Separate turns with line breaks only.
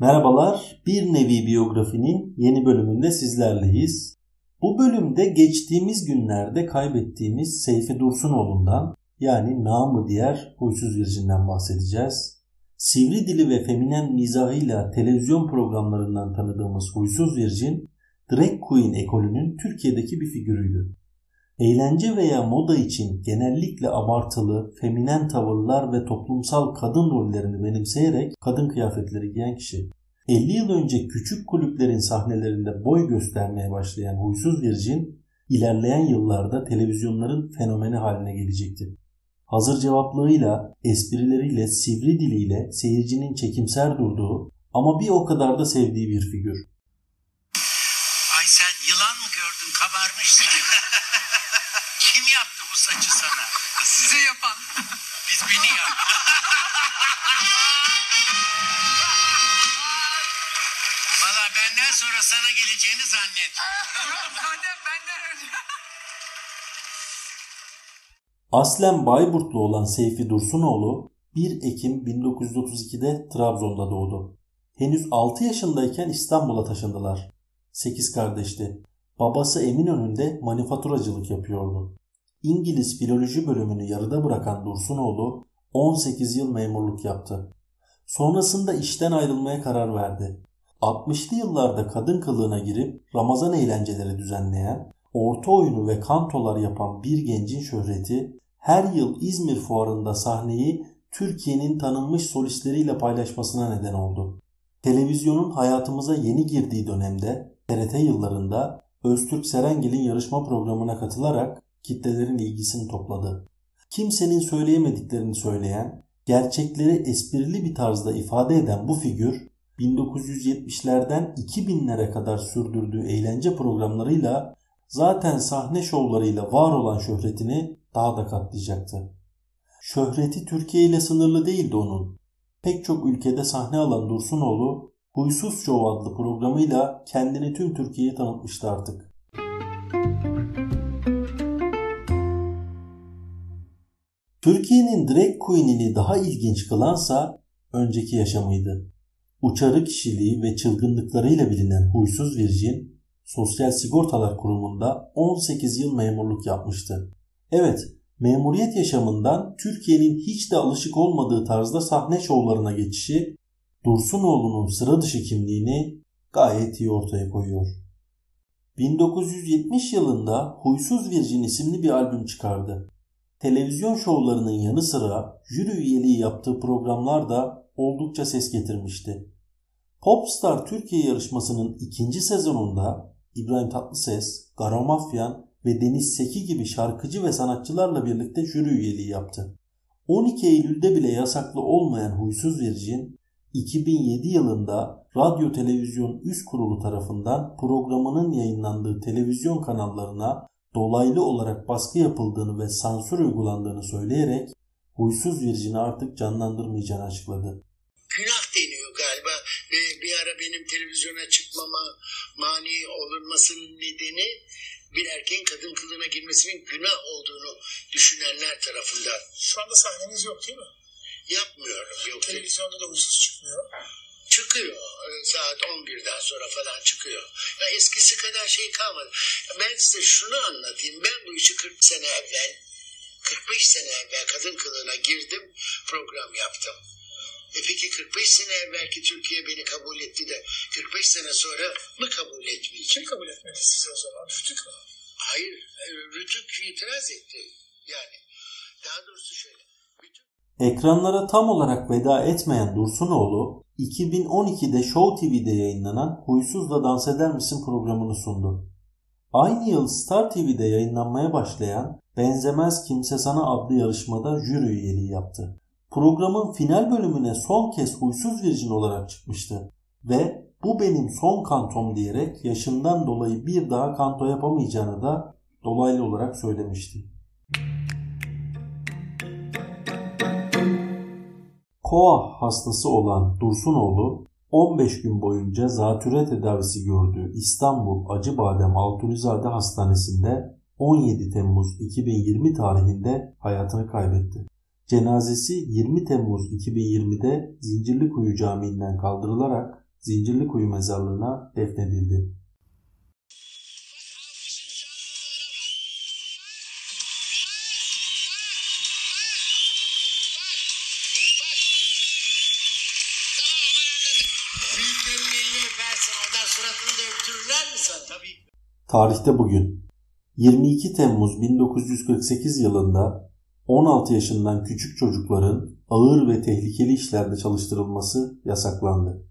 Merhabalar, bir nevi biyografinin yeni bölümünde sizlerleyiz. Bu bölümde geçtiğimiz günlerde kaybettiğimiz Seyfi Dursunoğlu'ndan yani namı diğer Huysuz Virjin'den bahsedeceğiz. Sivri dili ve feminen mizahıyla televizyon programlarından tanıdığımız Huysuz Virjin, Drag Queen ekolünün Türkiye'deki bir figürüydü. Eğlence veya moda için genellikle abartılı, feminen tavırlar ve toplumsal kadın rollerini benimseyerek kadın kıyafetleri giyen kişi. 50 yıl önce küçük kulüplerin sahnelerinde boy göstermeye başlayan Huysuz Virgin, ilerleyen yıllarda televizyonların fenomeni haline gelecekti. Hazır cevaplığıyla, esprileriyle, sivri diliyle seyircinin çekimser durduğu ama bir o kadar da sevdiği bir figür. Aslen Bayburtlu olan Seyfi Dursunoğlu 1 Ekim 1932'de Trabzon'da doğdu. Henüz 6 yaşındayken İstanbul'a taşındılar. 8 kardeşti. Babası Eminönü'nde manifaturacılık yapıyordu. İngiliz filoloji bölümünü yarıda bırakan Dursunoğlu 18 yıl memurluk yaptı. Sonrasında işten ayrılmaya karar verdi. 60'lı yıllarda kadın kılığına girip Ramazan eğlenceleri düzenleyen, orta oyunu ve kantolar yapan bir gencin şöhreti her yıl İzmir fuarında sahneyi Türkiye'nin tanınmış solistleriyle paylaşmasına neden oldu. Televizyonun hayatımıza yeni girdiği dönemde TRT yıllarında Öztürk Serengil'in yarışma programına katılarak kitlelerin ilgisini topladı. Kimsenin söyleyemediklerini söyleyen, gerçekleri esprili bir tarzda ifade eden bu figür 1970'lerden 2000'lere kadar sürdürdüğü eğlence programlarıyla zaten sahne şovlarıyla var olan şöhretini daha da katlayacaktı. Şöhreti Türkiye ile sınırlı değildi onun. Pek çok ülkede sahne alan Dursunoğlu Huysuz Show adlı programıyla kendini tüm Türkiye'ye tanıtmıştı artık. Türkiye'nin drag queen'ini daha ilginç kılansa önceki yaşamıydı. Uçarı kişiliği ve çılgınlıklarıyla bilinen Huysuz Virgin, Sosyal Sigortalar Kurumu'nda 18 yıl memurluk yapmıştı. Evet, memuriyet yaşamından Türkiye'nin hiç de alışık olmadığı tarzda sahne şovlarına geçişi Dursunoğlu'nun sıra dışı kimliğini gayet iyi ortaya koyuyor. 1970 yılında Huysuz Virgin isimli bir albüm çıkardı. Televizyon şovlarının yanı sıra jüri üyeliği yaptığı programlar da oldukça ses getirmişti. Popstar Türkiye yarışmasının ikinci sezonunda İbrahim Tatlıses, Garo Mafyan ve Deniz Seki gibi şarkıcı ve sanatçılarla birlikte jüri üyeliği yaptı. 12 Eylül'de bile yasaklı olmayan Huysuz Virgin, 2007 yılında Radyo Televizyon Üst Kurulu tarafından programının yayınlandığı televizyon kanallarına dolaylı olarak baskı yapıldığını ve sansür uygulandığını söyleyerek Huysuz Virgin'i artık canlandırmayacağını açıkladı.
Günah ara benim televizyona çıkmama mani olunmasının nedeni bir erkeğin kadın kılığına girmesinin günah olduğunu düşünenler tarafından.
Şu anda sahneniz yok değil mi?
Yapmıyorum. Yok.
Televizyonda da huysuz çıkmıyor.
Çıkıyor. Ee, Saat 11'den sonra falan çıkıyor. Ya eskisi kadar şey kalmadı. Ben size şunu anlatayım. Ben bu işi 40 sene evvel 45 sene evvel kadın kılığına girdim. Program yaptım. E peki 45 sene evvelki Türkiye beni kabul etti de 45 sene sonra mı kabul etmeyecek?
Kim kabul etmedi sizi o zaman? Rütük mü?
Hayır. e, Rütük itiraz etti. Yani daha doğrusu şöyle. Bütün
Ekranlara tam olarak veda etmeyen Dursunoğlu, 2012'de Show TV'de yayınlanan Huysuzla Dans Eder Misin programını sundu. Aynı yıl Star TV'de yayınlanmaya başlayan Benzemez Kimse Sana adlı yarışmada jüri üyeliği yaptı. Programın final bölümüne son kez Huysuz Virgin olarak çıkmıştı ve bu benim son kantom diyerek yaşından dolayı bir daha kanto yapamayacağını da dolaylı olarak söylemişti. Koa hastası olan Dursunoğlu 15 gün boyunca zatüre tedavisi gördüğü İstanbul Acıbadem Altunizade Hastanesi'nde 17 Temmuz 2020 tarihinde hayatını kaybetti. Cenazesi 20 Temmuz 2020'de Zincirlikuyu Camii'nden kaldırılarak Zincirlikuyu mezarlığına defnedildi. Tarihte bugün 22 Temmuz 1948 yılında 16 yaşından küçük çocukların ağır ve tehlikeli işlerde çalıştırılması yasaklandı.